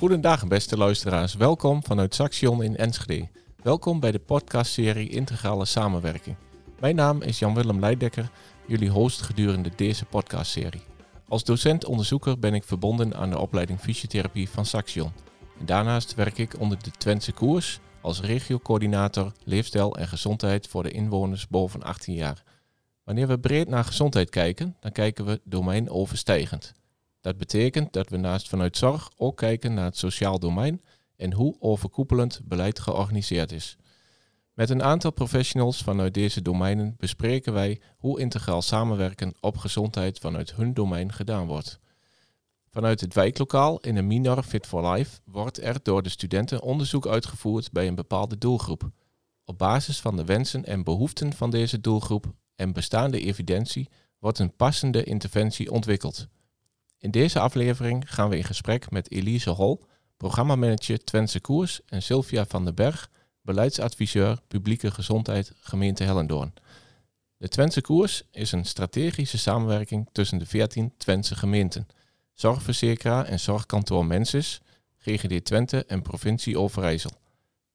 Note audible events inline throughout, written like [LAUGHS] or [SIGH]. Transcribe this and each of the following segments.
Goedendag beste luisteraars, welkom vanuit Saxion in Enschede. Welkom bij de podcastserie Integrale Samenwerking. Mijn naam is Jan-Willem Leidekker, jullie host gedurende deze podcastserie. Als docent-onderzoeker ben ik verbonden aan de opleiding fysiotherapie van Saxion. Daarnaast werk ik onder de Twentse koers als regiocoördinator leefstijl en gezondheid voor de inwoners boven 18 jaar. Wanneer we breed naar gezondheid kijken, dan kijken we domeinoverstijgend. Dat betekent dat we naast vanuit zorg ook kijken naar het sociaal domein en hoe overkoepelend beleid georganiseerd is. Met een aantal professionals vanuit deze domeinen bespreken wij hoe integraal samenwerken op gezondheid vanuit hun domein gedaan wordt. Vanuit het wijklokaal in een Minor Fit for Life wordt er door de studenten onderzoek uitgevoerd bij een bepaalde doelgroep. Op basis van de wensen en behoeften van deze doelgroep en bestaande evidentie wordt een passende interventie ontwikkeld. In deze aflevering gaan we in gesprek met Elise Hol, programmamanager Twentse Koers en Sylvia van den Berg, beleidsadviseur publieke gezondheid gemeente Hellendoorn. De Twentse Koers is een strategische samenwerking tussen de 14 Twentse gemeenten, zorgverzekeraar en zorgkantoor Mensis, GGD Twente en provincie Overijssel.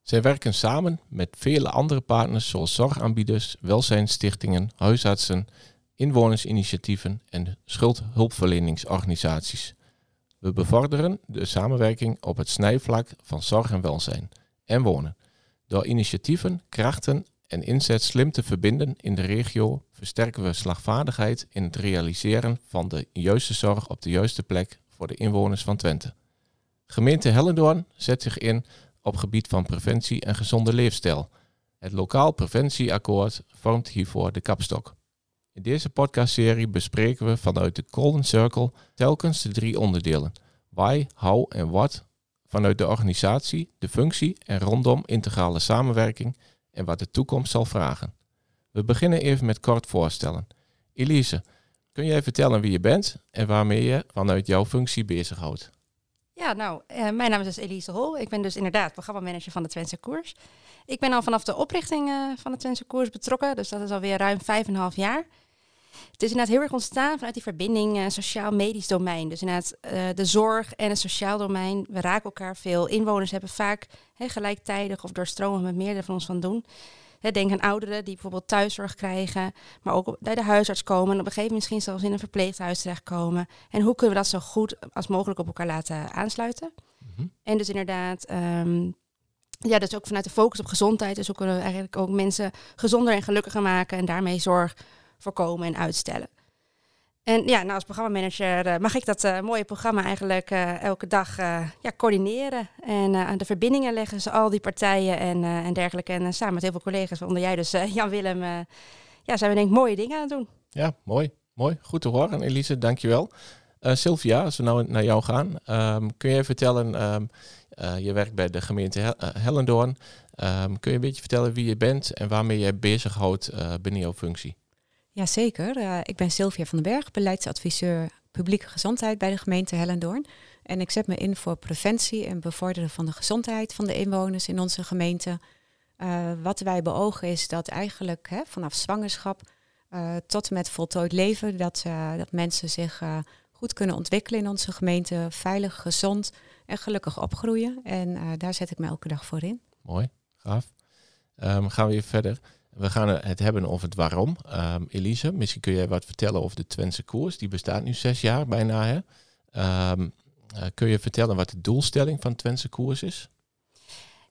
Zij werken samen met vele andere partners zoals zorgaanbieders, welzijnsstichtingen, huisartsen, inwonersinitiatieven en schuldhulpverleningsorganisaties. We bevorderen de samenwerking op het snijvlak van zorg en welzijn en wonen. Door initiatieven, krachten en inzet slim te verbinden in de regio versterken we slagvaardigheid in het realiseren van de juiste zorg op de juiste plek voor de inwoners van Twente. Gemeente Hellendoorn zet zich in op gebied van preventie en gezonde leefstijl. Het lokaal preventieakkoord vormt hiervoor de kapstok. In deze podcastserie bespreken we vanuit de Golden Circle telkens de drie onderdelen: why, how en what vanuit de organisatie, de functie en rondom integrale samenwerking en wat de toekomst zal vragen. We beginnen even met kort voorstellen. Elise, kun jij vertellen wie je bent en waarmee je vanuit jouw functie bezighoudt? Ja, nou, eh, mijn naam is dus Elise Hol. Ik ben dus inderdaad programmamanager van de Twentse Koers. Ik ben al vanaf de oprichting uh, van de Twentse Koers betrokken, dus dat is alweer ruim vijf en een half jaar. Het is inderdaad heel erg ontstaan vanuit die verbinding uh, sociaal-medisch domein. Dus inderdaad uh, de zorg en het sociaal domein. We raken elkaar veel. Inwoners hebben vaak he, gelijktijdig of doorstromen met meerdere van ons van doen. He, denk aan ouderen die bijvoorbeeld thuiszorg krijgen, maar ook bij de huisarts komen. En op een gegeven moment misschien zelfs in een verpleeghuis terechtkomen. En hoe kunnen we dat zo goed als mogelijk op elkaar laten aansluiten? Mm -hmm. En dus inderdaad... Um, ja, dus ook vanuit de focus op gezondheid. Dus hoe kunnen we eigenlijk ook mensen gezonder en gelukkiger maken en daarmee zorg voorkomen en uitstellen. En ja, nou als programmamanager uh, mag ik dat uh, mooie programma eigenlijk uh, elke dag ja, coördineren. En aan de verbindingen leggen tussen al die partijen en, en dergelijke. En samen met heel veel collega's, onder jij dus Jan-Willem, ja, zijn we denk ik mooie dingen aan het doen. Ja, mooi. Mooi. Goed te horen. Elise, dankjewel. Sylvia, als we nou naar jou gaan, um, kun jij vertellen, um, je werkt bij de gemeente Hel Hellendoorn. Um, kun je een beetje vertellen wie je bent en waarmee jij bezighoudt binnen jouw functie? Jazeker, uh, ik ben Sylvia van den Berg, beleidsadviseur publieke gezondheid bij de gemeente Hellendoorn. En ik zet me in voor preventie en bevorderen van de gezondheid van de inwoners in onze gemeente. Uh, wat wij beogen is dat eigenlijk hè, vanaf zwangerschap uh, tot en met voltooid leven, dat, dat mensen zich goed kunnen ontwikkelen in onze gemeente, veilig, gezond en gelukkig opgroeien. En daar zet ik me elke dag voor in. Mooi, gaaf. Um, gaan we even verder. We gaan het hebben over het waarom. Um, Elise, misschien kun jij wat vertellen over de Twentse koers. Die bestaat nu zes jaar bijna. Hè? Um, uh, kun je vertellen wat de doelstelling van Twentse koers is?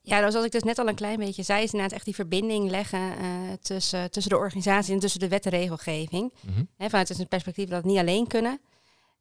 Ja, nou, zoals ik dus net al een klein beetje zei, is inderdaad echt die verbinding leggen uh, tussen, tussen de organisatie en tussen de wet en regelgeving. Mm -hmm. He, vanuit het perspectief dat we niet alleen kunnen.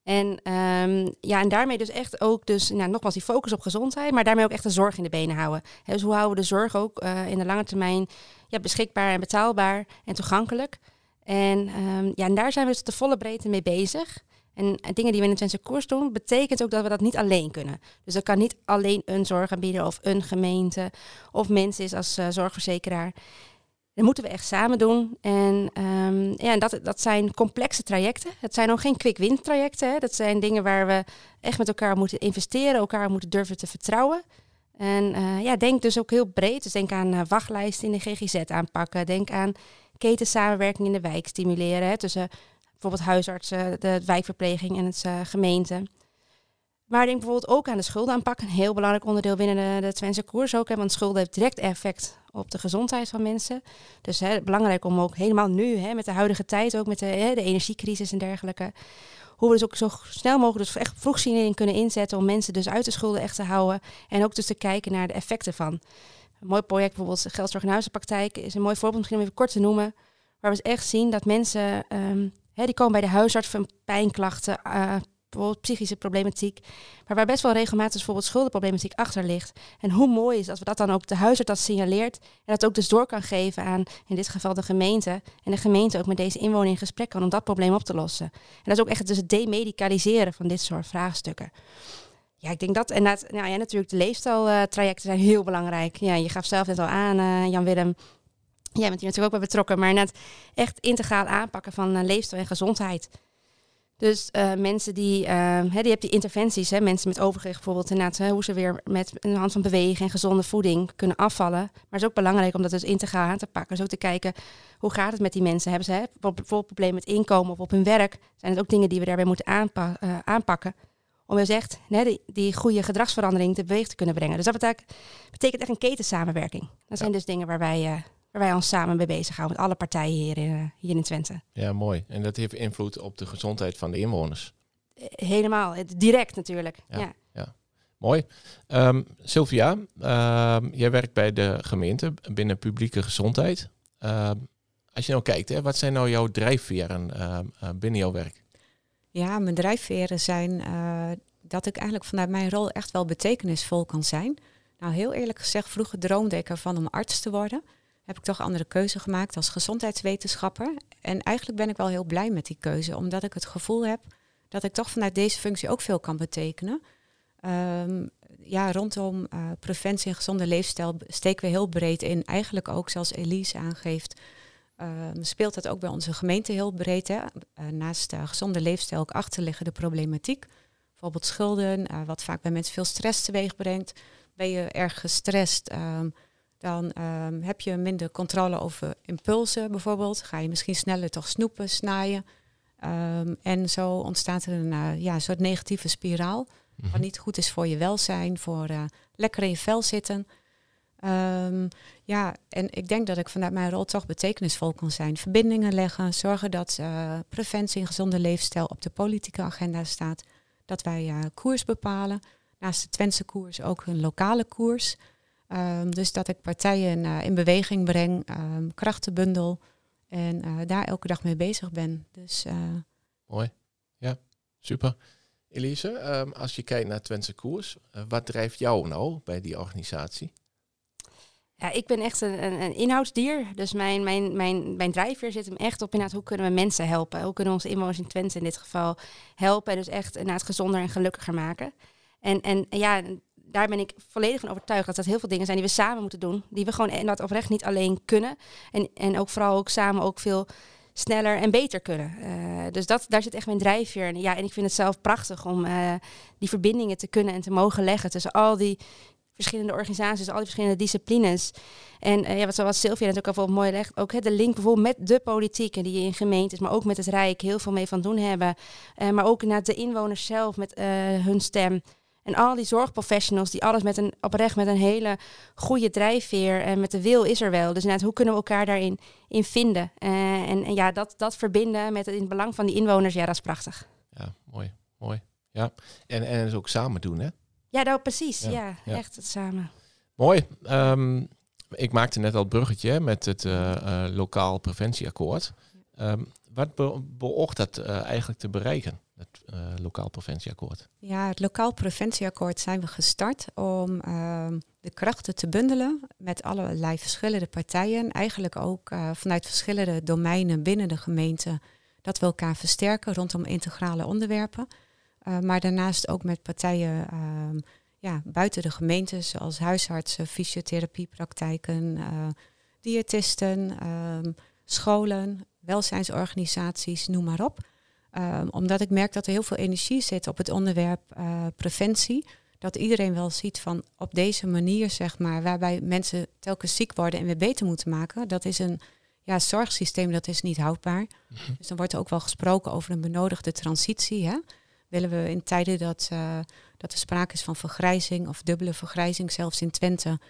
En, um, ja, en daarmee dus echt ook, dus, nou, nogmaals, die focus op gezondheid, maar daarmee ook echt de zorg in de benen houden. Dus hoe houden we de zorg ook uh, in de lange termijn ja, beschikbaar en betaalbaar en toegankelijk? En, um, ja, en daar zijn we dus de volle breedte mee bezig. En, en dingen die we in de Twentse koers doen, betekent ook dat we dat niet alleen kunnen. Dus dat kan niet alleen een zorgaanbieder of een gemeente of mensen is als uh, zorgverzekeraar. Dat moeten we echt samen doen. En, um, ja, dat, dat zijn complexe trajecten. Het zijn ook geen quick-win trajecten. Hè. Dat zijn dingen waar we echt met elkaar moeten investeren, elkaar moeten durven te vertrouwen. En uh, ja, denk dus ook heel breed. Dus denk aan uh, wachtlijsten in de GGZ aanpakken. Denk aan ketensamenwerking in de wijk stimuleren. Hè, tussen bijvoorbeeld huisartsen, de wijkverpleging en het uh, gemeente. Maar denk bijvoorbeeld ook aan de schuldenaanpak. Een heel belangrijk onderdeel binnen de, de Twentse koers ook. Hè, want schulden heeft direct effect op de gezondheid van mensen. Dus hè, belangrijk om ook helemaal nu, hè, met de huidige tijd, ook met de, hè, de energiecrisis en dergelijke. Hoe we dus ook zo snel mogelijk dus echt vroegsignering kunnen inzetten om mensen dus uit de schulden echt te houden. En ook dus te kijken naar de effecten van. Een mooi project, bijvoorbeeld geldzorg en huizenpraktijk, is een mooi voorbeeld, misschien om even kort te noemen. Waar we dus echt zien dat mensen, um, hè, die komen bij de huisarts van pijnklachten, uh, bijvoorbeeld psychische problematiek, maar waar best wel regelmatig bijvoorbeeld schuldenproblematiek achter ligt. En hoe mooi is dat we dat dan ook de huisarts dat signaleert en dat ook dus door kan geven aan in dit geval de gemeente en de gemeente ook met deze inwoner in gesprek kan om dat probleem op te lossen. En dat is ook echt dus het demedicaliseren van dit soort vraagstukken. Ja, ik denk dat. En nou ja, natuurlijk, de leefstijltrajecten zijn heel belangrijk. Ja, je gaf zelf net al aan, uh, Jan-Willem. Jij bent hier natuurlijk ook bij betrokken, maar net echt integraal aanpakken van uh, leefstijl en gezondheid. Dus uh, mensen die, uh, hè, die hebt die interventies, hè, mensen met overgewicht bijvoorbeeld, inderdaad, hè, hoe ze weer met een hand van bewegen en gezonde voeding kunnen afvallen. Maar het is ook belangrijk om dat dus integraal aan te pakken. Dus ook te kijken, hoe gaat het met die mensen? Hebben ze hè, bijvoorbeeld problemen met inkomen of op hun werk? Zijn het ook dingen die we daarbij moeten aanpa uh, aanpakken? Om dus echt hè, die, die, goede gedragsverandering te beweeg te kunnen brengen. Dus dat betekent, betekent echt een ketensamenwerking. Dat zijn dus dingen waar wij waar wij ons samen mee bezighouden met alle partijen hier in, hier in Twente. Ja, mooi. En dat heeft invloed op de gezondheid van de inwoners. Helemaal, direct natuurlijk. Ja, ja. ja. Mooi. Um, Sylvia, um, jij werkt bij de gemeente binnen publieke gezondheid. Um, als je nou kijkt, hè, wat zijn nou jouw drijfveren binnen jouw werk? Ja, mijn drijfveren zijn uh, dat ik eigenlijk vanuit mijn rol echt wel betekenisvol kan zijn. Nou, heel eerlijk gezegd, vroeger droomde ik ervan om arts te worden heb ik toch andere keuze gemaakt als gezondheidswetenschapper. En eigenlijk ben ik wel heel blij met die keuze, omdat ik het gevoel heb dat ik toch vanuit deze functie ook veel kan betekenen. Um, ja, rondom uh, preventie en gezonde leefstijl steken we heel breed in. Eigenlijk ook, zoals Elise aangeeft, um, speelt dat ook bij onze gemeente heel breed. Hè? Uh, naast uh, gezonde leefstijl ook achterliggende problematiek. Bijvoorbeeld schulden, wat vaak bij mensen veel stress teweeg brengt. Ben je erg gestrest? Um, dan um, heb je minder controle over impulsen bijvoorbeeld. Ga je misschien sneller toch snoepen, snijden. Um, en zo ontstaat er een uh, ja, soort negatieve spiraal. Wat niet goed is voor je welzijn, voor uh, lekker in je vel zitten. Um, ja, en ik denk dat ik vanuit mijn rol toch betekenisvol kan zijn. Verbindingen leggen, zorgen dat uh, preventie en gezonde leefstijl op de politieke agenda staat. Dat wij koers bepalen. Naast de Twentse koers ook een lokale koers. Um, dus dat ik partijen uh, in beweging breng, um, krachten bundel en uh, daar elke dag mee bezig ben. Dus, uh... Mooi, ja, super. Elise, um, als je kijkt naar Twentse Koers, wat drijft jou nou bij die organisatie? Ja, ik ben echt een, een, een, inhoudsdier. Dus mijn, mijn, mijn, mijn drijfveer zit hem echt op inderdaad hoe kunnen we mensen helpen. Hoe kunnen we onze inwoners in Twente in dit geval helpen. En dus echt inderdaad gezonder en gelukkiger maken. En, en ja, daar ben ik volledig van overtuigd dat dat heel veel dingen zijn die we samen moeten doen. Die we gewoon en dat oprecht niet alleen kunnen. En, en ook vooral ook samen ook veel sneller en beter kunnen. Uh, dus dat, daar zit echt mijn drijfveer in. Ja, en ik vind het zelf prachtig om uh, die verbindingen te kunnen en te mogen leggen tussen al die verschillende organisaties, al die verschillende disciplines. En uh, ja, wat zoals Sylvia natuurlijk al bijvoorbeeld mooi legt, ook hè, de link bijvoorbeeld met de politiek en die in gemeentes, maar ook met het Rijk heel veel mee van doen hebben. maar ook naar de inwoners zelf met hun stem. En al die zorgprofessionals die alles met een oprecht met een hele goede drijfveer en met de wil is er wel. Dus inderdaad, hoe kunnen we elkaar daarin in vinden? Uh, en, en, ja, dat, dat verbinden met het in het belang van die inwoners, ja, dat is prachtig. Ja, mooi, mooi. Ja, en, en het ook samen doen, hè? Ja, nou precies. Ja, ja, echt het samen. Mooi. Um, ik maakte net al het bruggetje met het uh, uh, lokaal preventieakkoord. Um, wat be beoogt dat eigenlijk te bereiken? Het uh, lokaal preventieakkoord? Ja, het lokaal preventieakkoord zijn we gestart om uh, de krachten te bundelen met allerlei verschillende partijen. Eigenlijk ook uh, vanuit verschillende domeinen binnen de gemeente. Dat we elkaar versterken rondom integrale onderwerpen. Uh, maar daarnaast ook met partijen ehm, ja, buiten de gemeente, zoals huisartsen, fysiotherapiepraktijken, diëtisten, ehm, scholen, welzijnsorganisaties, noem maar op. Um, omdat ik merk dat er heel veel energie zit op het onderwerp uh, preventie. Dat iedereen wel ziet van op deze manier, zeg maar, waarbij mensen telkens ziek worden en weer beter moeten maken. Dat is een ja, zorgsysteem dat is niet houdbaar. Mhm. Dus dan wordt er ook wel gesproken over een benodigde transitie. Hè? Willen we in tijden dat, uh, dat er sprake is van vergrijzing of dubbele vergrijzing, zelfs in Twente,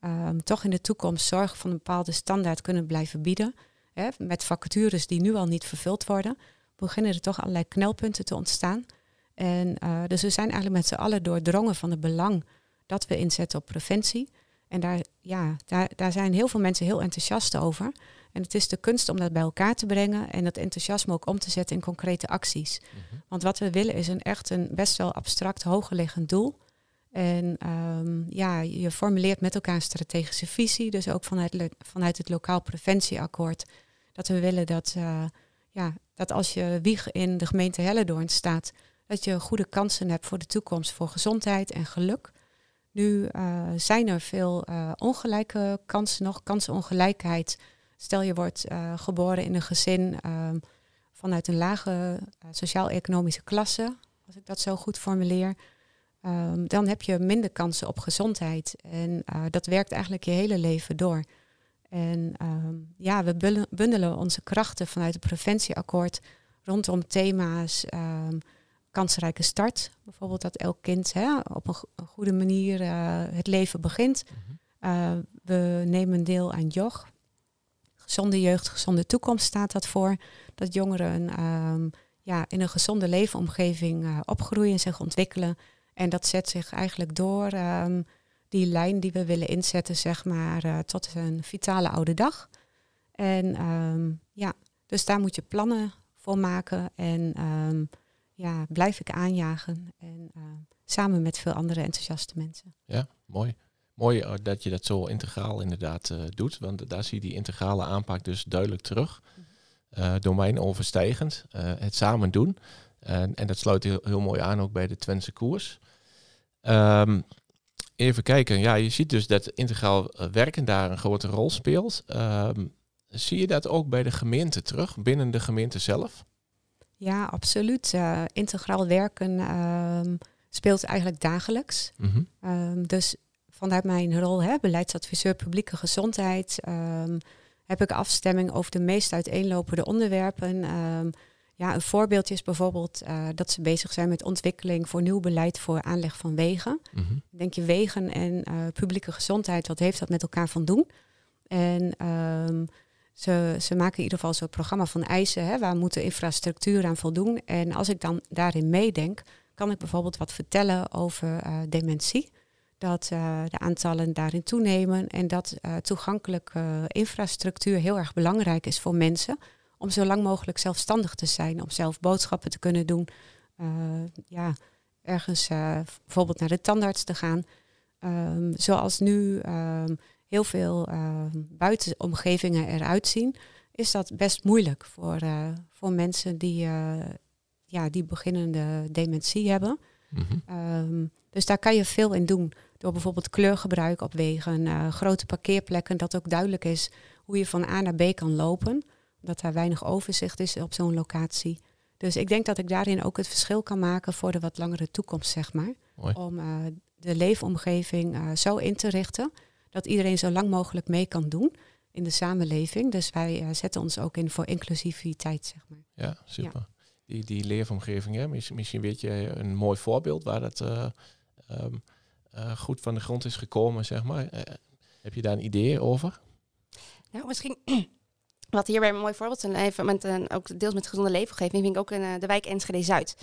ehm, toch in de toekomst zorg van een bepaalde standaard kunnen blijven bieden. Hè, met vacatures die nu al niet vervuld worden, beginnen er toch allerlei knelpunten te ontstaan. En uh, dus we zijn eigenlijk met z'n allen doordrongen van het belang dat we inzetten op preventie. En daar, ja, daar, daar zijn heel veel mensen heel enthousiast over. En het is de kunst om dat bij elkaar te brengen en dat enthousiasme ook om te zetten in concrete acties. Mhm. Want wat we willen is een echt een best wel abstract, hogerliggend doel. En um, ja, je formuleert met elkaar een strategische visie, dus ook vanuit, vanuit het lokaal preventieakkoord. Dat we willen dat, uh, ja, dat als je wieg in de gemeente Hellendoorn staat, dat je goede kansen hebt voor de toekomst, voor gezondheid en geluk. Nu uh, zijn er veel uh, ongelijke kansen nog, kansenongelijkheid. Stel je wordt uh, geboren in een gezin ehm, vanuit een lage sociaal-economische klasse, als ik dat zo goed formuleer. Um, dan heb je minder kansen op gezondheid. En dat werkt eigenlijk je hele leven door. En um, ja, we bundelen onze krachten vanuit het preventieakkoord rondom thema's kansrijke start. Bijvoorbeeld dat elk kind hè, op een, goede manier uh, het leven begint. Uh, we nemen deel aan JOG. Gezonde jeugd, gezonde toekomst staat dat voor. Dat jongeren um, ja, in een gezonde leefomgeving uh, opgroeien en zich ontwikkelen. En dat zet zich eigenlijk door die lijn die we willen inzetten, zeg maar, tot een vitale oude dag. En um, ja, dus daar moet je plannen voor maken. En ja, blijf ik aanjagen. En uh, samen met veel andere enthousiaste mensen. Ja, mooi. Mooi uh, dat je dat zo integraal inderdaad uh, doet. Want daar zie je die integrale aanpak dus duidelijk terug. Uh, domein overstijgend. het samen doen. en dat sluit heel, heel mooi aan ook bij de Twentse koers. Um, even kijken. Ja, je ziet dus dat integraal werken daar een grote rol speelt. Um, zie je dat ook bij de gemeente terug, binnen de gemeente zelf? Ja, absoluut. Uh, integraal werken um, speelt eigenlijk dagelijks. Mm um, dus vanuit mijn rol, hè, beleidsadviseur publieke gezondheid, heb ik afstemming over de meest uiteenlopende onderwerpen. Ja, een voorbeeldje is bijvoorbeeld uh, dat ze bezig zijn met ontwikkeling voor nieuw beleid voor aanleg van wegen. Mm -hmm. Denk je wegen en uh, publieke gezondheid, wat heeft dat met elkaar van doen? En ze, ze maken in ieder geval zo'n programma van eisen, hè, waar moet de infrastructuur aan voldoen. En als ik dan daarin meedenk, kan ik bijvoorbeeld wat vertellen over uh, dementie. Dat de aantallen daarin toenemen en dat toegankelijke infrastructuur heel erg belangrijk is voor mensen. Om zo lang mogelijk zelfstandig te zijn, om zelf boodschappen te kunnen doen. ja, ergens bijvoorbeeld naar de tandarts te gaan. Um, zoals nu um, heel veel uh, buitenomgevingen eruit zien, is dat best moeilijk voor, uh, voor mensen die, ja, die beginnende dementie hebben. Mm -hmm. um, dus daar kan je veel in doen. Door bijvoorbeeld kleurgebruik op wegen, uh, grote parkeerplekken, dat ook duidelijk is hoe je van A naar B kan lopen. Dat daar weinig overzicht is op zo'n locatie. Dus ik denk dat ik daarin ook het verschil kan maken voor de wat langere toekomst, zeg maar. Mooi. Om de leefomgeving zo in te richten dat iedereen zo lang mogelijk mee kan doen in de samenleving. Dus wij uh, zetten ons ook in voor inclusiviteit, zeg maar. Ja, super. Die, die leefomgeving, hè? Misschien, weet je een mooi voorbeeld waar dat uh, um, uh, goed van de grond is gekomen, zeg maar. heb je daar een idee over? Nou, misschien wat hierbij een mooi voorbeeld zijn, even met een, ook deels met gezonde leefomgeving, vind ik ook in uh, de wijk Enschede Zuid.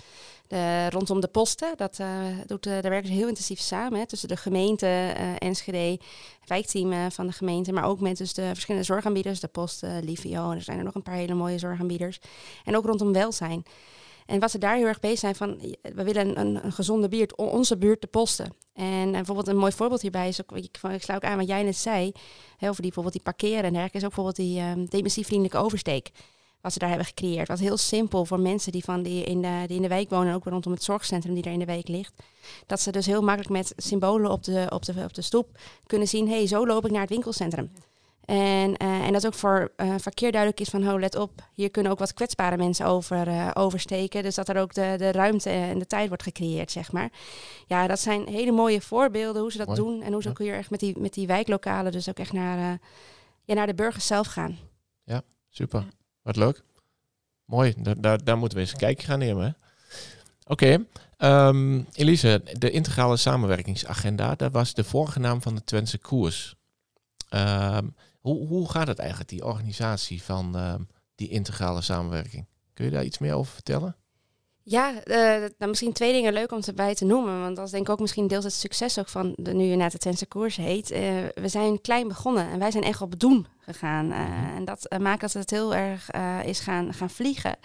De, rondom de posten, dat uh, doet, uh, daar werken ze heel intensief samen hè, tussen de gemeente Enschede, het wijkteam van de gemeente, maar ook met dus de verschillende zorgaanbieders, de post, Livio, en er zijn er nog een paar hele mooie zorgaanbieders. En ook rondom welzijn. En wat ze daar heel erg bezig zijn van, we willen een, een gezonde buurt, onze buurt te posten. En bijvoorbeeld een mooi voorbeeld hierbij is ook, ik, ik sluit ook aan wat jij net zei, heel over die bijvoorbeeld die parkeren en dergelijke, is ook bijvoorbeeld die um, dementievriendelijke oversteek. Wat ze daar hebben gecreëerd. Wat heel simpel voor mensen die, van die, in de, die in de wijk wonen, ook rondom het zorgcentrum die daar in de wijk ligt. Dat ze dus heel makkelijk met symbolen op de, op de, op de stoep kunnen zien, hé, hey, zo loop ik naar het winkelcentrum. En, uh, en dat ook voor uh, verkeer duidelijk is van, oh, let op, hier kunnen ook wat kwetsbare mensen over, uh, oversteken. Dus dat er ook de, de ruimte en de tijd wordt gecreëerd, zeg maar. Ja, dat zijn hele mooie voorbeelden hoe ze dat Mooi. doen. En hoe ze ja. ook hier echt met die, met die wijklokalen dus ook echt naar, ja, naar de burgers zelf gaan. Ja, super. Wat leuk. Mooi, daar, daar, daar moeten we eens een kijkje gaan nemen. Oké. Ehm, Elise, de integrale samenwerkingsagenda, dat was de vorige naam van de Twentse koers. Ehm, hoe, hoe gaat het eigenlijk, die organisatie van ehm, die integrale samenwerking? Kun je daar iets meer over vertellen? Ja, uh, misschien twee dingen leuk om erbij te noemen. Want dat is denk ik ook misschien deels het succes ook van de, nu naar de Twentse koers heet. Uh, we zijn klein begonnen en wij zijn echt op doen gegaan. Uh, en dat maakt dat het heel erg is gaan, gaan vliegen.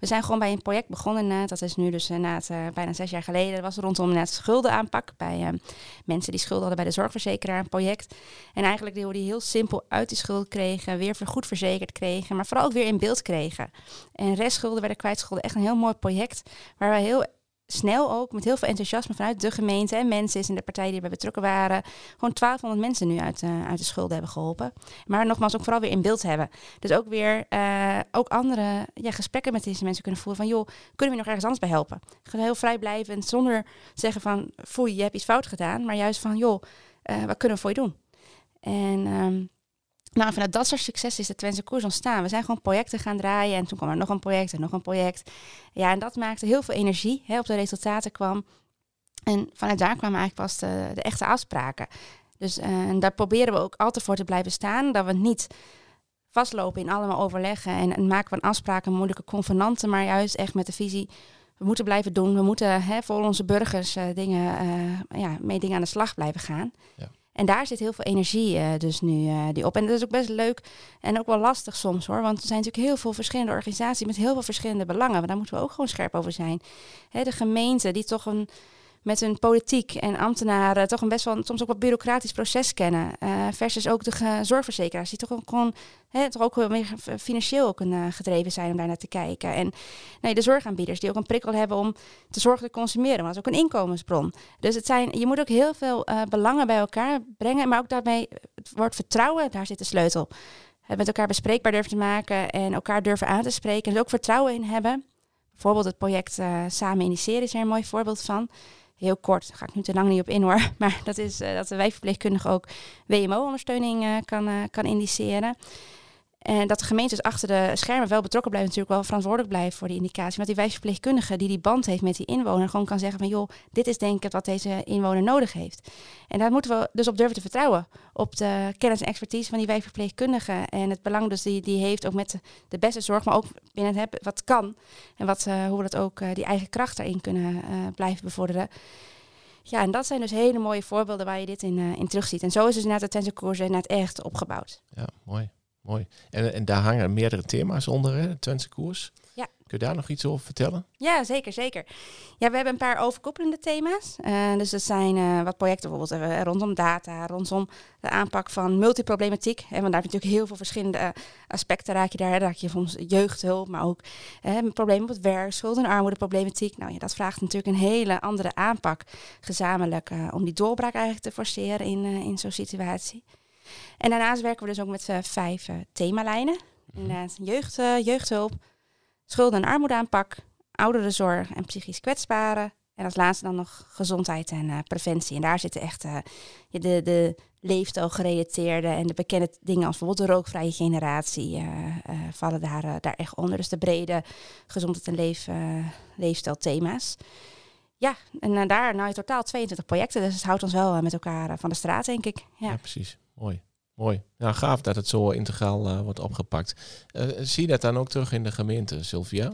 We zijn gewoon bij een project begonnen. dat is nu dus na bijna zes jaar geleden. Dat was rondom net schuldenaanpak. Bij mensen die schulden hadden bij de zorgverzekeraar een project. En eigenlijk die, die heel simpel uit die schuld kregen. Weer goed verzekerd kregen. Maar vooral ook weer in beeld kregen. En restschulden werden kwijtschulden. Echt een heel mooi project. Waar wij heel snel ook met heel veel enthousiasme vanuit de gemeente en mensen en de partijen die erbij betrokken waren, gewoon 1200 mensen nu uit, uh, uit de schulden hebben geholpen. Maar nogmaals ook vooral weer in beeld hebben. Dus ook weer uh, ook andere ja, gesprekken met deze mensen kunnen voeren van joh, kunnen we nog ergens anders bij helpen? Gewoon heel vrijblijvend, zonder zeggen van foei, je hebt iets fout gedaan, maar juist van joh, uh, wat kunnen we voor je doen? En um, nou, vanuit dat soort succes is de Twentse koers ontstaan. We zijn gewoon projecten gaan draaien en toen kwam er nog een project en nog een project. Ja, en dat maakte heel veel energie, hè, op de resultaten kwam. En vanuit daar kwamen eigenlijk pas de, echte afspraken. Dus uh, daar proberen we ook altijd voor te blijven staan. Dat we niet vastlopen in allemaal overleggen en, en maken van afspraken moeilijke convenanten, maar juist echt met de visie we moeten blijven doen. We moeten hè, voor onze burgers uh, dingen, uh, ja, mee dingen aan de slag blijven gaan. Ja. En daar zit heel veel energie uh, dus nu uh, die op. En dat is ook best leuk en ook wel lastig soms hoor. Want er zijn natuurlijk heel veel verschillende organisaties met heel veel verschillende belangen. Maar daar moeten we ook gewoon scherp over zijn. Hè, de gemeente die toch een met hun politiek en ambtenaren toch een best wel soms ook wat bureaucratisch proces kennen. Uh, versus ook de zorgverzekeraars die toch ook gewoon hè, ook meer financieel ook een, uh, gedreven zijn om daar naar te kijken. En nee, de zorgaanbieders die ook een prikkel hebben om te zorgen te consumeren, want dat is ook een inkomensbron. Dus het zijn, je moet ook heel veel uh, belangen bij elkaar brengen, maar ook daarmee het woord vertrouwen, daar zit de sleutel. Het met elkaar bespreekbaar durven te maken en elkaar durven aan te spreken en er ook vertrouwen in hebben. Bijvoorbeeld het project Samen Initiëren is er een mooi voorbeeld van heel kort, daar ga ik nu te lang niet op in hoor, [LAUGHS] maar dat is uh, dat de wijkverpleegkundige ook WMO-ondersteuning uh, kan, uh, kan indiceren. En dat de gemeentes achter de schermen wel betrokken blijven, natuurlijk wel verantwoordelijk blijven voor die indicatie. Want die wijkverpleegkundige die die band heeft met die inwoner, gewoon kan zeggen van joh, dit is denk ik wat deze inwoner nodig heeft. En daar moeten we dus op durven te vertrouwen. Op de kennis en expertise van die wijkverpleegkundige. En het belang dus die die heeft ook met de, beste zorg, maar ook binnen het wat kan. En wat, uh, hoe we dat ook uh, die eigen kracht erin kunnen uh, blijven bevorderen. Ja, en dat zijn dus hele mooie voorbeelden waar je dit in, in terugziet. En zo is dus inderdaad de Tensenkoers net echt opgebouwd. Ja, mooi mooi. En, en daar hangen meerdere thema's onder, hè, de Twentse koers. Ja. Kun je daar nog iets over vertellen? Ja, zeker, zeker. Ja, we hebben een paar overkoepelende thema's. Uh, dus dat zijn uh, wat projecten bijvoorbeeld uh, rondom data, rondom de aanpak van multiproblematiek. Hè, want daar heb je natuurlijk heel veel verschillende aspecten raak je daar. Raak je soms jeugdhulp, maar ook problemen op het werk, schuld- en armoedeproblematiek. Nou ja, dat vraagt natuurlijk een hele andere aanpak gezamenlijk om die doorbraak eigenlijk te forceren in, in zo'n situatie. En daarnaast werken we dus ook met uh, vijf uh, themalijnen. Mm Inderdaad, jeugd, uh, jeugdhulp, schulden- en armoedeaanpak, ouderenzorg en psychisch kwetsbaren. En als laatste dan nog gezondheid en preventie. En daar zitten echt de, de leefstijlgerelateerde en de bekende dingen als bijvoorbeeld de rookvrije generatie vallen daar, daar echt onder. Dus de brede gezondheid en leef, leefstijlthema's. Ja, en daar nou in totaal 22 projecten. Dus het houdt ons wel met elkaar van de straat, denk ik. Ja, ja precies. Mooi. Mooi. Ja, gaaf dat het zo integraal uh, wordt opgepakt. Uh, zie je dat dan ook terug in de gemeente, Sylvia?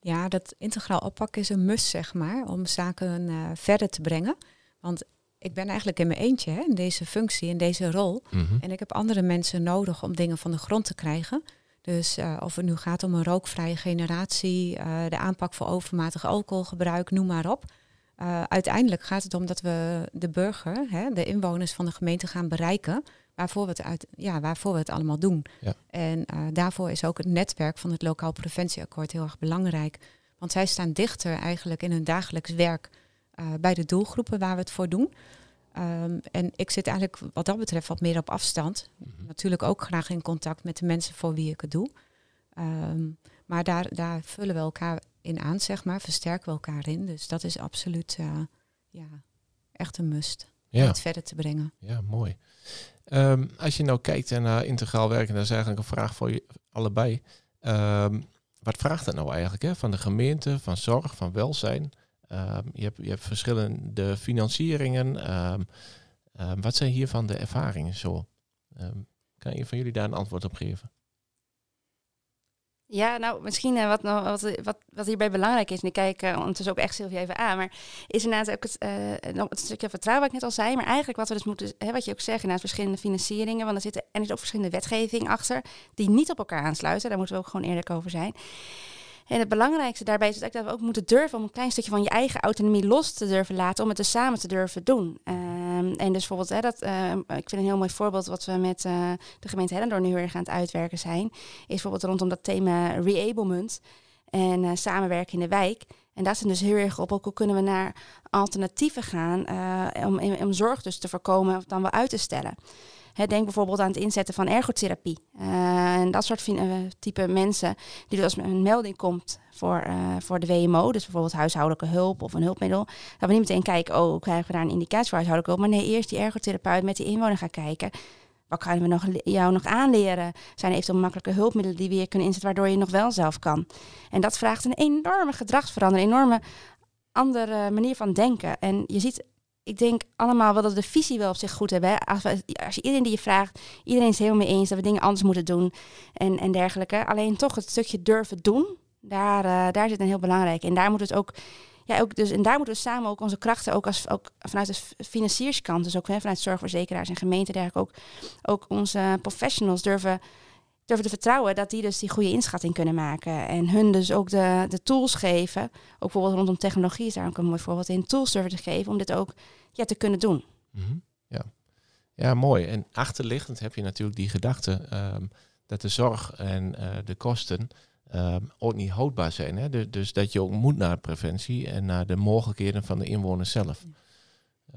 Ja, dat integraal oppakken is een must, zeg maar, om zaken uh, verder te brengen. Want ik ben eigenlijk in mijn eentje hè, in deze functie, in deze rol. Mm -hmm. En ik heb andere mensen nodig om dingen van de grond te krijgen. Dus of het nu gaat om een rookvrije generatie, de aanpak voor overmatig alcoholgebruik, noem maar op. Uh, uiteindelijk gaat het om dat we de burger, hè, de inwoners van de gemeente gaan bereiken waarvoor we het, uit, ja, waarvoor we het allemaal doen. Ja. En uh, daarvoor is ook het netwerk van het Lokaal Preventieakkoord heel erg belangrijk. Want zij staan dichter eigenlijk in hun dagelijks werk uh, bij de doelgroepen waar we het voor doen. Um, en ik zit eigenlijk wat dat betreft wat meer op afstand. Mm -hmm. Natuurlijk ook graag in contact met de mensen voor wie ik het doe. Um, maar daar, daar vullen we elkaar in aan, zeg maar, versterken we elkaar in. Dus dat is absoluut uh, ja, echt een must ja. om het verder te brengen. Ja, mooi. Um, als je nou kijkt naar integraal werken, dat is eigenlijk een vraag voor je allebei. Um, wat vraagt dat nou eigenlijk hè? van de gemeente, van zorg, van welzijn? Ehm, je, hebt, je hebt verschillende financieringen. Ehm, ehm, wat zijn hiervan de ervaringen zo? kan je van jullie daar een antwoord op geven? Ja, nou, misschien uh, wat, wat, wat, wat hierbij belangrijk is, en ik kijk uh, ondertussen ook echt Sylvia even aan, maar is inderdaad ook het, uh, het stukje vertrouwen wat ik net al zei, maar eigenlijk wat we dus moeten, hè, wat je ook zegt, inderdaad verschillende financieringen, want er zitten en er is ook verschillende wetgeving achter, die niet op elkaar aansluiten, daar moeten we ook gewoon eerlijk over zijn. En het belangrijkste daarbij is dat we ook moeten durven om een klein stukje van je eigen autonomie los te durven laten, om het dus samen te durven doen. Ehm, en dus bijvoorbeeld, hè, dat, uh, ik vind een heel mooi voorbeeld wat we met uh, de gemeente Hellendoorn nu heel erg aan het uitwerken zijn, is bijvoorbeeld rondom dat thema reablement en uh, samenwerken in de wijk. En daar zijn dus heel erg op, ook hoe kunnen we naar alternatieven gaan om, om zorg dus te voorkomen of dan wel uit te stellen denk bijvoorbeeld aan het inzetten van ergotherapie. Uh, en dat soort uh, type mensen die als een melding komt voor, uh, voor de WMO, dus bijvoorbeeld huishoudelijke hulp of een hulpmiddel, dat we niet meteen kijken, oh, krijgen we daar een indicatie voor huishoudelijke hulp? Maar nee, eerst die ergotherapeut met die inwoner gaan kijken. Wat kunnen we nog, jou nog aanleren? Zijn er eventueel makkelijke hulpmiddelen die we hier kunnen inzetten, waardoor je nog wel zelf kan? En dat vraagt een enorme gedragsverandering, een enorme andere manier van denken. En je ziet ik denk allemaal wel dat we de visie wel op zich goed hebben. Als, als je iedereen die je vraagt, iedereen is helemaal mee eens dat we dingen anders moeten doen en, en dergelijke. Alleen toch het stukje durven doen, daar, uh, daar zit een heel belangrijk. En daar moet het ook, ja, ook dus, en daar moeten we samen ook onze krachten, ook, als, ook vanuit de financierskant, dus ook hè, vanuit zorgverzekeraars en gemeenten, dergelijke ook, ook onze professionals durven durven te vertrouwen dat die dus die goede inschatting kunnen maken. En hun dus ook de, de tools geven. Ook bijvoorbeeld rondom technologie is daar ook een mooi voorbeeld in. Tools durven te geven om dit ook ja, te kunnen doen. Mhm. Ja. ja, mooi. En achterliggend heb je natuurlijk die gedachte ehm, dat de zorg en uh, de kosten um, ook niet houdbaar zijn. Hè? Dus, dus, dat je ook moet naar preventie en naar de mogelijkheden van de inwoners zelf.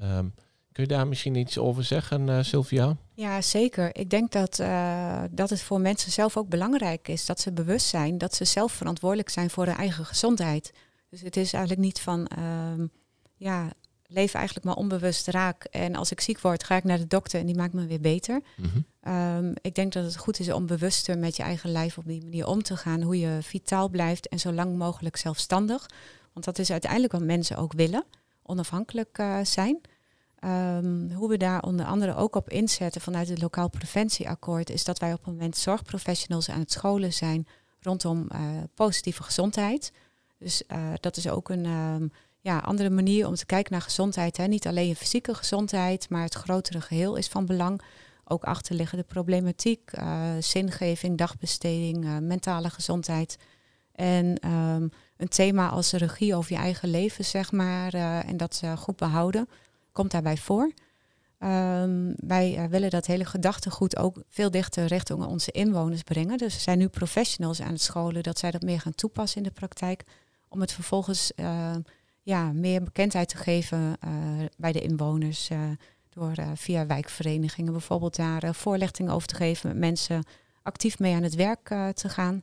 Um, Kun je daar misschien iets over zeggen, uh, Sylvia? Ja, zeker. Ik denk dat, uh, dat het voor mensen zelf ook belangrijk is dat ze bewust zijn dat ze zelf verantwoordelijk zijn voor hun eigen gezondheid. Dus het is eigenlijk niet van, uh, ja, leef eigenlijk maar onbewust raak. En als ik ziek word, ga ik naar de dokter en die maakt me weer beter. Mm ik denk dat het goed is om bewuster met je eigen lijf op die manier om te gaan. Hoe je vitaal blijft en zo lang mogelijk zelfstandig. Want dat is uiteindelijk wat mensen ook willen. Onafhankelijk uh, zijn. Um, hoe we daar onder andere ook op inzetten vanuit het lokaal preventieakkoord, is dat wij op het moment zorgprofessionals aan het scholen zijn rondom uh, positieve gezondheid. Dus uh, dat is ook een um, ja, andere manier om te kijken naar gezondheid. Hè. Niet alleen je fysieke gezondheid, maar het grotere geheel is van belang. Ook achterliggende problematiek, uh, zingeving, dagbesteding, mentale gezondheid. En um, een thema als regie over je eigen leven, zeg maar, en dat goed behouden komt daarbij voor. Um, wij willen dat hele gedachtegoed ook veel dichter richting onze inwoners brengen. Dus er zijn nu professionals aan het scholen dat zij dat meer gaan toepassen in de praktijk. Om het vervolgens uh, ja, meer bekendheid te geven uh, bij de inwoners. door via wijkverenigingen bijvoorbeeld daar voorlichting over te geven. Met mensen actief mee aan het werk te gaan.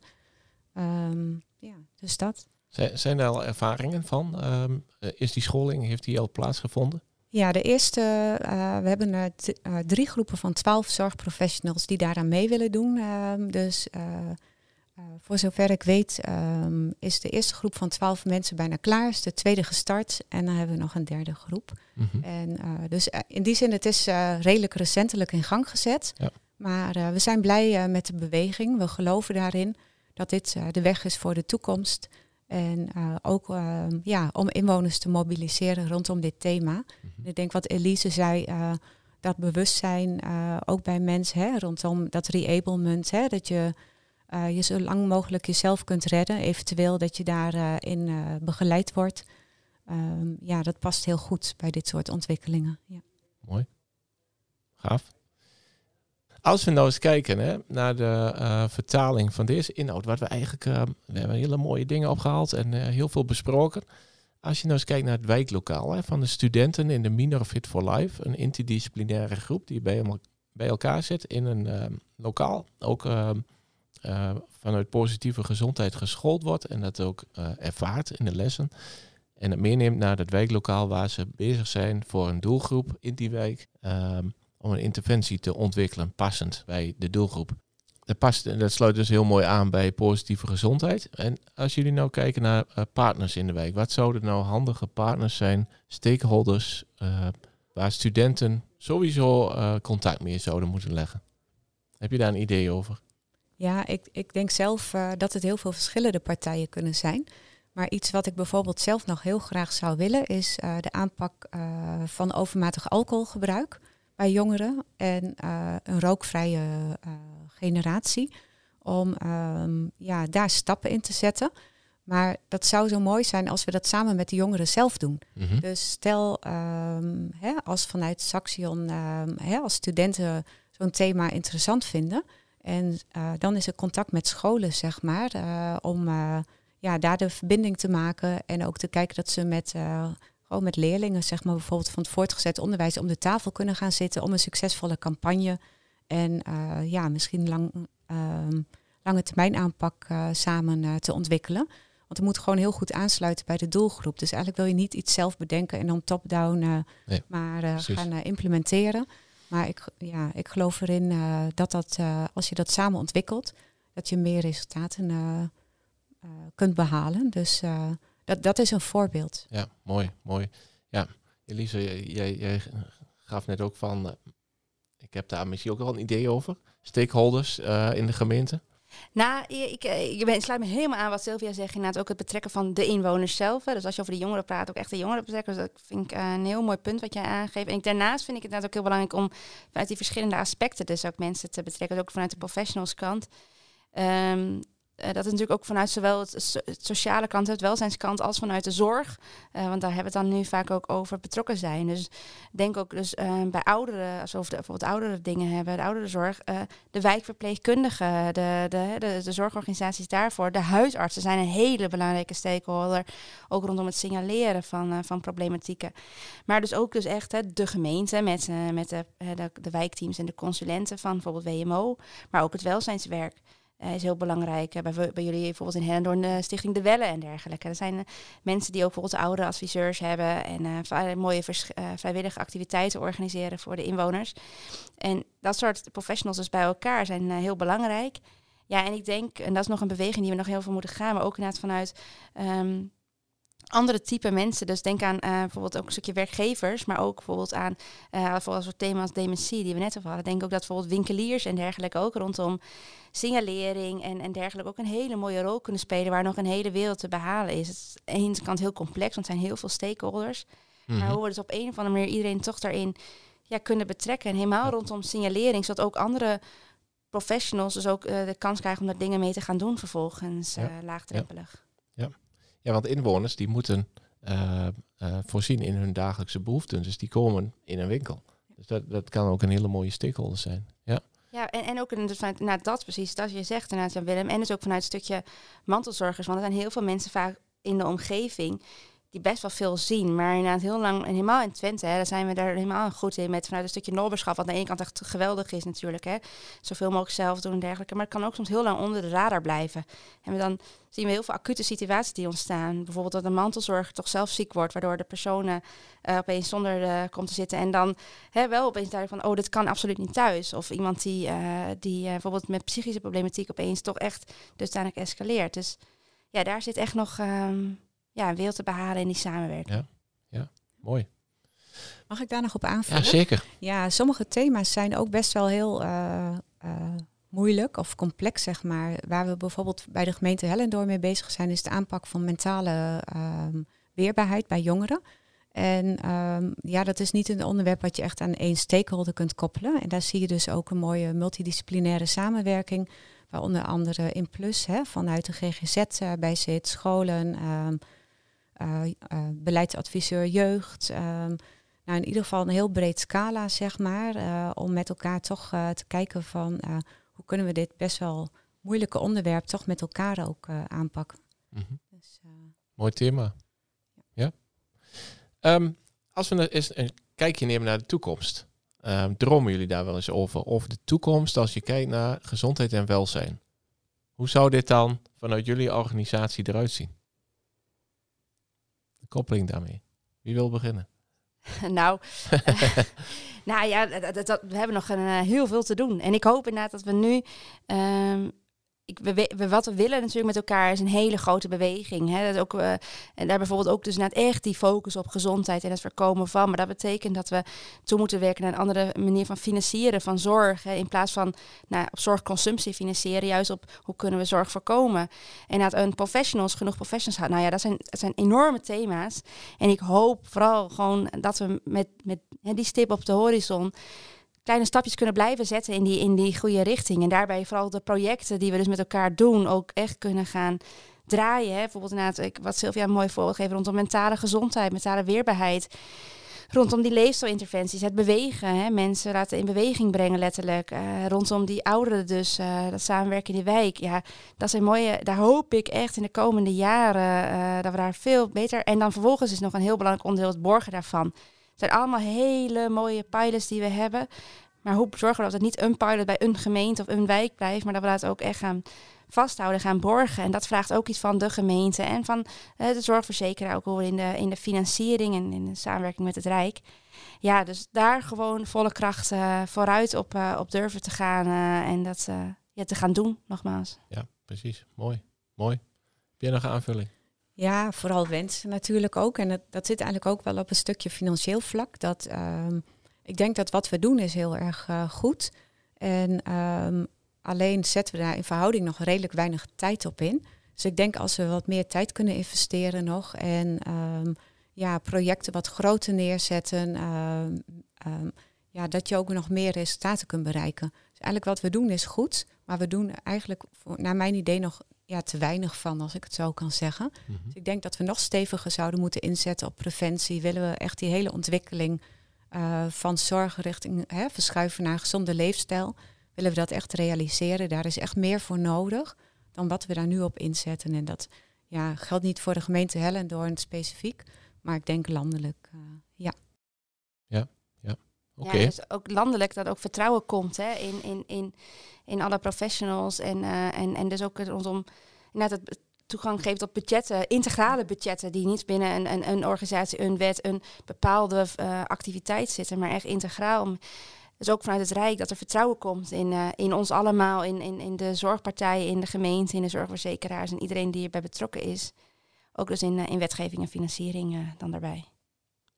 Um, ja, dus dat. Zijn er al ervaringen van? Um, is die scholing, heeft die al plaatsgevonden? Ja, de eerste, uh, we hebben uh, drie groepen van twaalf zorgprofessionals die daaraan mee willen doen. Uh, dus voor zover ik weet um, is de eerste groep van twaalf mensen bijna klaar, is de tweede gestart en dan hebben we nog een derde groep. Mm -hmm. En dus in die zin, het is redelijk recentelijk in gang gezet. Ja. Maar we zijn blij met de beweging. We geloven daarin dat dit de weg is voor de toekomst. En ook uh, ja, om inwoners te mobiliseren rondom dit thema. Mm -hmm. Ik denk wat Elise zei, dat bewustzijn ook bij mensen hè, rondom dat reablement. Hè, dat je je zo lang mogelijk jezelf kunt redden. Eventueel dat je daarin begeleid wordt. Um, ja, dat past heel goed bij dit soort ontwikkelingen. Ja. Mooi. Gaaf. Als we nou eens kijken hè, naar de uh, vertaling van deze inhoud, wat we eigenlijk, uh, we hebben hele mooie dingen opgehaald en uh, heel veel besproken. Als je nou eens kijkt naar het wijklokaal hè, van de studenten in de Minor Fit for Life, een interdisciplinaire groep die bij, bij elkaar zit in een lokaal, ook vanuit positieve gezondheid geschoold wordt en dat ook ervaart in de lessen. En het meeneemt naar het wijklokaal waar ze bezig zijn voor een doelgroep in die wijk. Um, om een interventie te ontwikkelen passend bij de doelgroep. dat, past, dat sluit dus heel mooi aan bij positieve gezondheid. En als jullie nou kijken naar uh, partners in de wijk, wat zouden nou handige partners zijn, stakeholders, waar studenten sowieso contact mee zouden moeten leggen? Heb je daar een idee over? Ja, ik, ik denk zelf dat het heel veel verschillende partijen kunnen zijn. Maar iets wat ik bijvoorbeeld zelf nog heel graag zou willen, is de aanpak van overmatig alcoholgebruik bij jongeren en een rookvrije generatie. Om ehm, ja, daar stappen in te zetten. Maar dat zou zo mooi zijn als we dat samen met de jongeren zelf doen. Mhm. Dus stel um, hè, als vanuit Saxion, um, hè, als studenten zo'n thema interessant vinden. En uh, dan is er contact met scholen, zeg maar, uh, om uh, ja, daar de verbinding te maken. En ook te kijken dat ze met, gewoon met leerlingen, zeg maar, bijvoorbeeld van het voortgezet onderwijs, om de tafel kunnen gaan zitten om een succesvolle campagne en ja, misschien lang, uh, lange termijn aanpak samen te ontwikkelen. Want het moet gewoon heel goed aansluiten bij de doelgroep. Dus eigenlijk wil je niet iets zelf bedenken en dan top-down nee, maar gaan implementeren. Maar ik, ja, ik geloof erin dat, dat als je dat samen ontwikkelt, dat je meer resultaten kunt behalen. Dus dat, dat is een voorbeeld. Ja, mooi, mooi. Ja, Elise, jij, jij gaf net ook van ik heb daar misschien ook wel een idee over. Stakeholders in de gemeente. Nou, ik, ik, ben, sluit me helemaal aan wat Sylvia zegt. Inderdaad ook het betrekken van de inwoners zelf. Dus als je over de jongeren praat, ook echt de jongeren betrekken. Dus dat vind ik uh, een heel mooi punt wat jij aangeeft. En daarnaast vind ik het ook heel belangrijk om vanuit die verschillende aspecten dus ook mensen te betrekken. Dus ook vanuit de professionals kant. Uh, dat is natuurlijk ook vanuit zowel het, sociale kant, het welzijnskant, als vanuit de zorg. Uh, want daar hebben we het dan nu vaak ook over betrokken zijn. Dus denk ook dus uh, bij ouderen, als we bijvoorbeeld oudere dingen hebben, de ouderenzorg, de wijkverpleegkundigen, de, de, de, de, zorgorganisaties daarvoor, de huisartsen zijn een hele belangrijke stakeholder, ook rondom het signaleren van, van problematieken. Maar dus ook dus echt hè, de gemeente met, met de, de, de wijkteams en de consulenten van bijvoorbeeld WMO, maar ook het welzijnswerk. Uh, is heel belangrijk. Uh, bij, bij, jullie bijvoorbeeld in Hellendoorn de Stichting De Wellen en dergelijke. Er zijn mensen die ook bijvoorbeeld oude adviseurs hebben en mooie vrijwillige activiteiten organiseren voor de inwoners. En dat soort professionals dus bij elkaar zijn heel belangrijk. Ja, en ik denk, en dat is nog een beweging die we nog heel veel moeten gaan, maar ook inderdaad vanuit um, andere type mensen. Dus denk aan uh, bijvoorbeeld ook een stukje werkgevers, maar ook bijvoorbeeld aan uh, bijvoorbeeld soort thema's dementie die we net over hadden. Denk ook dat bijvoorbeeld winkeliers en dergelijke ook rondom signalering en, en dergelijke ook een hele mooie rol kunnen spelen waar nog een hele wereld te behalen is. Het is aan de ene kant heel complex, want zijn heel veel stakeholders. Mm -hmm. Maar hoe we dus op een of andere manier iedereen toch daarin ja, kunnen betrekken. En helemaal rondom signalering, zodat ook andere professionals dus ook uh, de kans krijgen om daar dingen mee te gaan doen vervolgens, ja. laagdrempelig. Ja. Ja, want inwoners die moeten uh, uh, voorzien in hun dagelijkse behoeften. Dus die komen in een winkel. Dus dat, dat kan ook een hele mooie stakeholder zijn. Ja. Ja, en, en ook vanuit nou, dat precies, dat je zegt inderdaad, Willem. En dus ook vanuit een stukje mantelzorgers. Want er zijn heel veel mensen vaak in de omgeving die best wel veel zien. Maar inderdaad heel lang, en helemaal in Twente, hè, daar zijn we daar helemaal goed in met vanuit een stukje noberschap, wat aan de ene kant echt geweldig is natuurlijk. Hè. Zoveel mogelijk zelf doen en dergelijke. Maar het kan ook soms heel lang onder de radar blijven. En dan zien we heel veel acute situaties die ontstaan. Bijvoorbeeld dat een mantelzorger toch zelf ziek wordt, waardoor de personen uh, opeens zonder uh, komt te zitten. En dan hè, wel opeens duidelijk van, oh, dit kan absoluut niet thuis. Of iemand die, uh, die bijvoorbeeld met psychische problematiek opeens toch echt dusdanig escaleert. Dus ja, daar zit echt nog... Um, ja, een wereld te behalen in die samenwerking. Ja, ja mooi. Mag ik daar nog op aanvullen? Ja, zeker. Ja, sommige thema's zijn ook best wel heel uh, uh, moeilijk of complex, zeg maar. Waar we bijvoorbeeld bij de gemeente Hellendoor mee bezig zijn, is de aanpak van mentale um, weerbaarheid bij jongeren. En um, ja, dat is niet een onderwerp wat je echt aan één stakeholder kunt koppelen. En daar zie je dus ook een mooie multidisciplinaire samenwerking. Waar onder andere in plus hè, vanuit de GGZ uh, bij zit, scholen, um, uh, beleidsadviseur jeugd. Um, nou, in ieder geval een heel breed scala, zeg maar, uh, om met elkaar toch te kijken van hoe kunnen we dit best wel moeilijke onderwerp toch met elkaar ook aanpakken. Mm -hmm. dus, Mooi thema. Ja. ja. Um, als we eens een kijkje nemen naar de toekomst, um, dromen jullie daar wel eens over? Over de toekomst als je kijkt naar gezondheid en welzijn. Hoe zou dit dan vanuit jullie organisatie eruit zien? Koppeling daarmee? Wie wil beginnen? [LAUGHS] nou, [LAUGHS] Nou ja, dat, we hebben nog een, uh, heel veel te doen. En ik hoop inderdaad dat we nu um, ik, we, wat we willen natuurlijk met elkaar is een hele grote beweging. Hè? Dat ook, uh, en daar bijvoorbeeld ook dus net echt die focus op gezondheid en het voorkomen van. Maar dat betekent dat we toe moeten werken naar een andere manier van financieren van zorg. Hè? In plaats van nou, op zorgconsumptie financieren, juist op hoe kunnen we zorg voorkomen. En dat een professionals, genoeg professionals houden. Nou ja, dat zijn, dat zijn enorme thema's. En ik hoop vooral gewoon dat we met, met hè, die stip op de horizon kleine stapjes kunnen blijven zetten in die, in die goede richting. En daarbij vooral de projecten die we dus met elkaar doen ook echt kunnen gaan draaien. Hè. Bijvoorbeeld inderdaad, wat Sylvia een mooi voorbeeld geeft rondom mentale gezondheid, mentale weerbaarheid. Rondom die leefstijlinterventies, het bewegen, hè, mensen laten in beweging brengen letterlijk. Uh, rondom die ouderen dus, uh, dat samenwerken in die wijk. Ja, dat zijn mooie, daar hoop ik echt in de komende jaren uh, dat we daar veel beter... En dan vervolgens is nog een heel belangrijk onderdeel het borgen daarvan. Zijn allemaal hele mooie pilots die we hebben. Maar hoe zorgen we dat het niet een pilot bij een gemeente of een wijk blijft, maar dat we dat ook echt gaan vasthouden, gaan borgen. En dat vraagt ook iets van de gemeente en van uh, de zorgverzekeraar, ook in de, in de financiering en in de samenwerking met het Rijk. Ja, dus daar gewoon volle kracht uh, vooruit op, uh, op durven te gaan en dat ja, te gaan doen, nogmaals. Ja, precies. Mooi. Mooi. Heb jij nog een aanvulling? Ja, vooral wensen natuurlijk ook. En dat, dat zit eigenlijk ook wel op een stukje financieel vlak. Dat, um, ik denk dat wat we doen is heel erg uh, goed. En um, alleen zetten we daar in verhouding nog redelijk weinig tijd op in. Dus ik denk als we wat meer tijd kunnen investeren nog en um, ja, projecten wat groter neerzetten, ja, dat je ook nog meer resultaten kunt bereiken. Dus eigenlijk wat we doen is goed, maar we doen eigenlijk naar mijn idee nog ja, te weinig van, als ik het zo kan zeggen. Mm -hmm. Dus ik denk dat we nog steviger zouden moeten inzetten op preventie. Willen we echt die hele ontwikkeling uh, van zorg richting hè, verschuiven naar gezonde leefstijl. Willen we dat echt realiseren? Daar is echt meer voor nodig dan wat we daar nu op inzetten. En dat ja, geldt niet voor de gemeente Hellendoorn specifiek, maar ik denk landelijk, uh, ja. Ja, ja. Oké. Okay. Ja, dus ook landelijk dat ook vertrouwen komt hè, in, in, in, in alle professionals en, uh, en, en dus ook rondom net het toegang geeft tot budgetten, integrale budgetten, die niet binnen een, een, een organisatie, een wet, een bepaalde uh, activiteit zitten, maar echt integraal. Dus ook vanuit het Rijk dat er vertrouwen komt in, uh, in ons allemaal, in, in, in de zorgpartijen, in de gemeente, in de zorgverzekeraars en iedereen die erbij betrokken is. Ook dus in, uh, in wetgeving en financiering dan daarbij.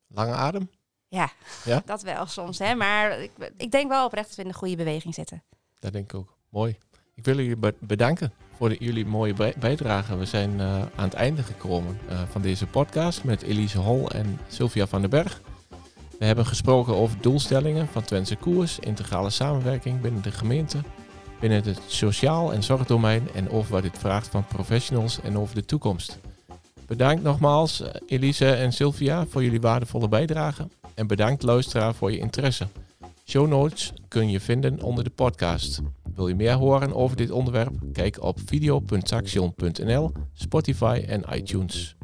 Lange adem? Ja, ja? [LAUGHS] dat wel soms. Hè? Maar ik, ik denk wel oprecht dat we in de goede beweging zitten. Dat denk ik ook. Mooi. Ik wil jullie bedanken voor jullie mooie bijdrage. We zijn uh, aan het einde gekomen uh, van deze podcast met Elise Hol en Sylvia van den Berg. We hebben gesproken over doelstellingen van Twentse Koers, integrale samenwerking binnen de gemeente, binnen het sociaal en zorgdomein en over wat dit vraagt van professionals en over de toekomst. Bedankt nogmaals Elise en Sylvia voor jullie waardevolle bijdrage en bedankt luisteraar voor je interesse. Show notes kun je vinden onder de podcast. Wil je meer horen over dit onderwerp? Kijk op video.saxion.nl, Spotify en iTunes.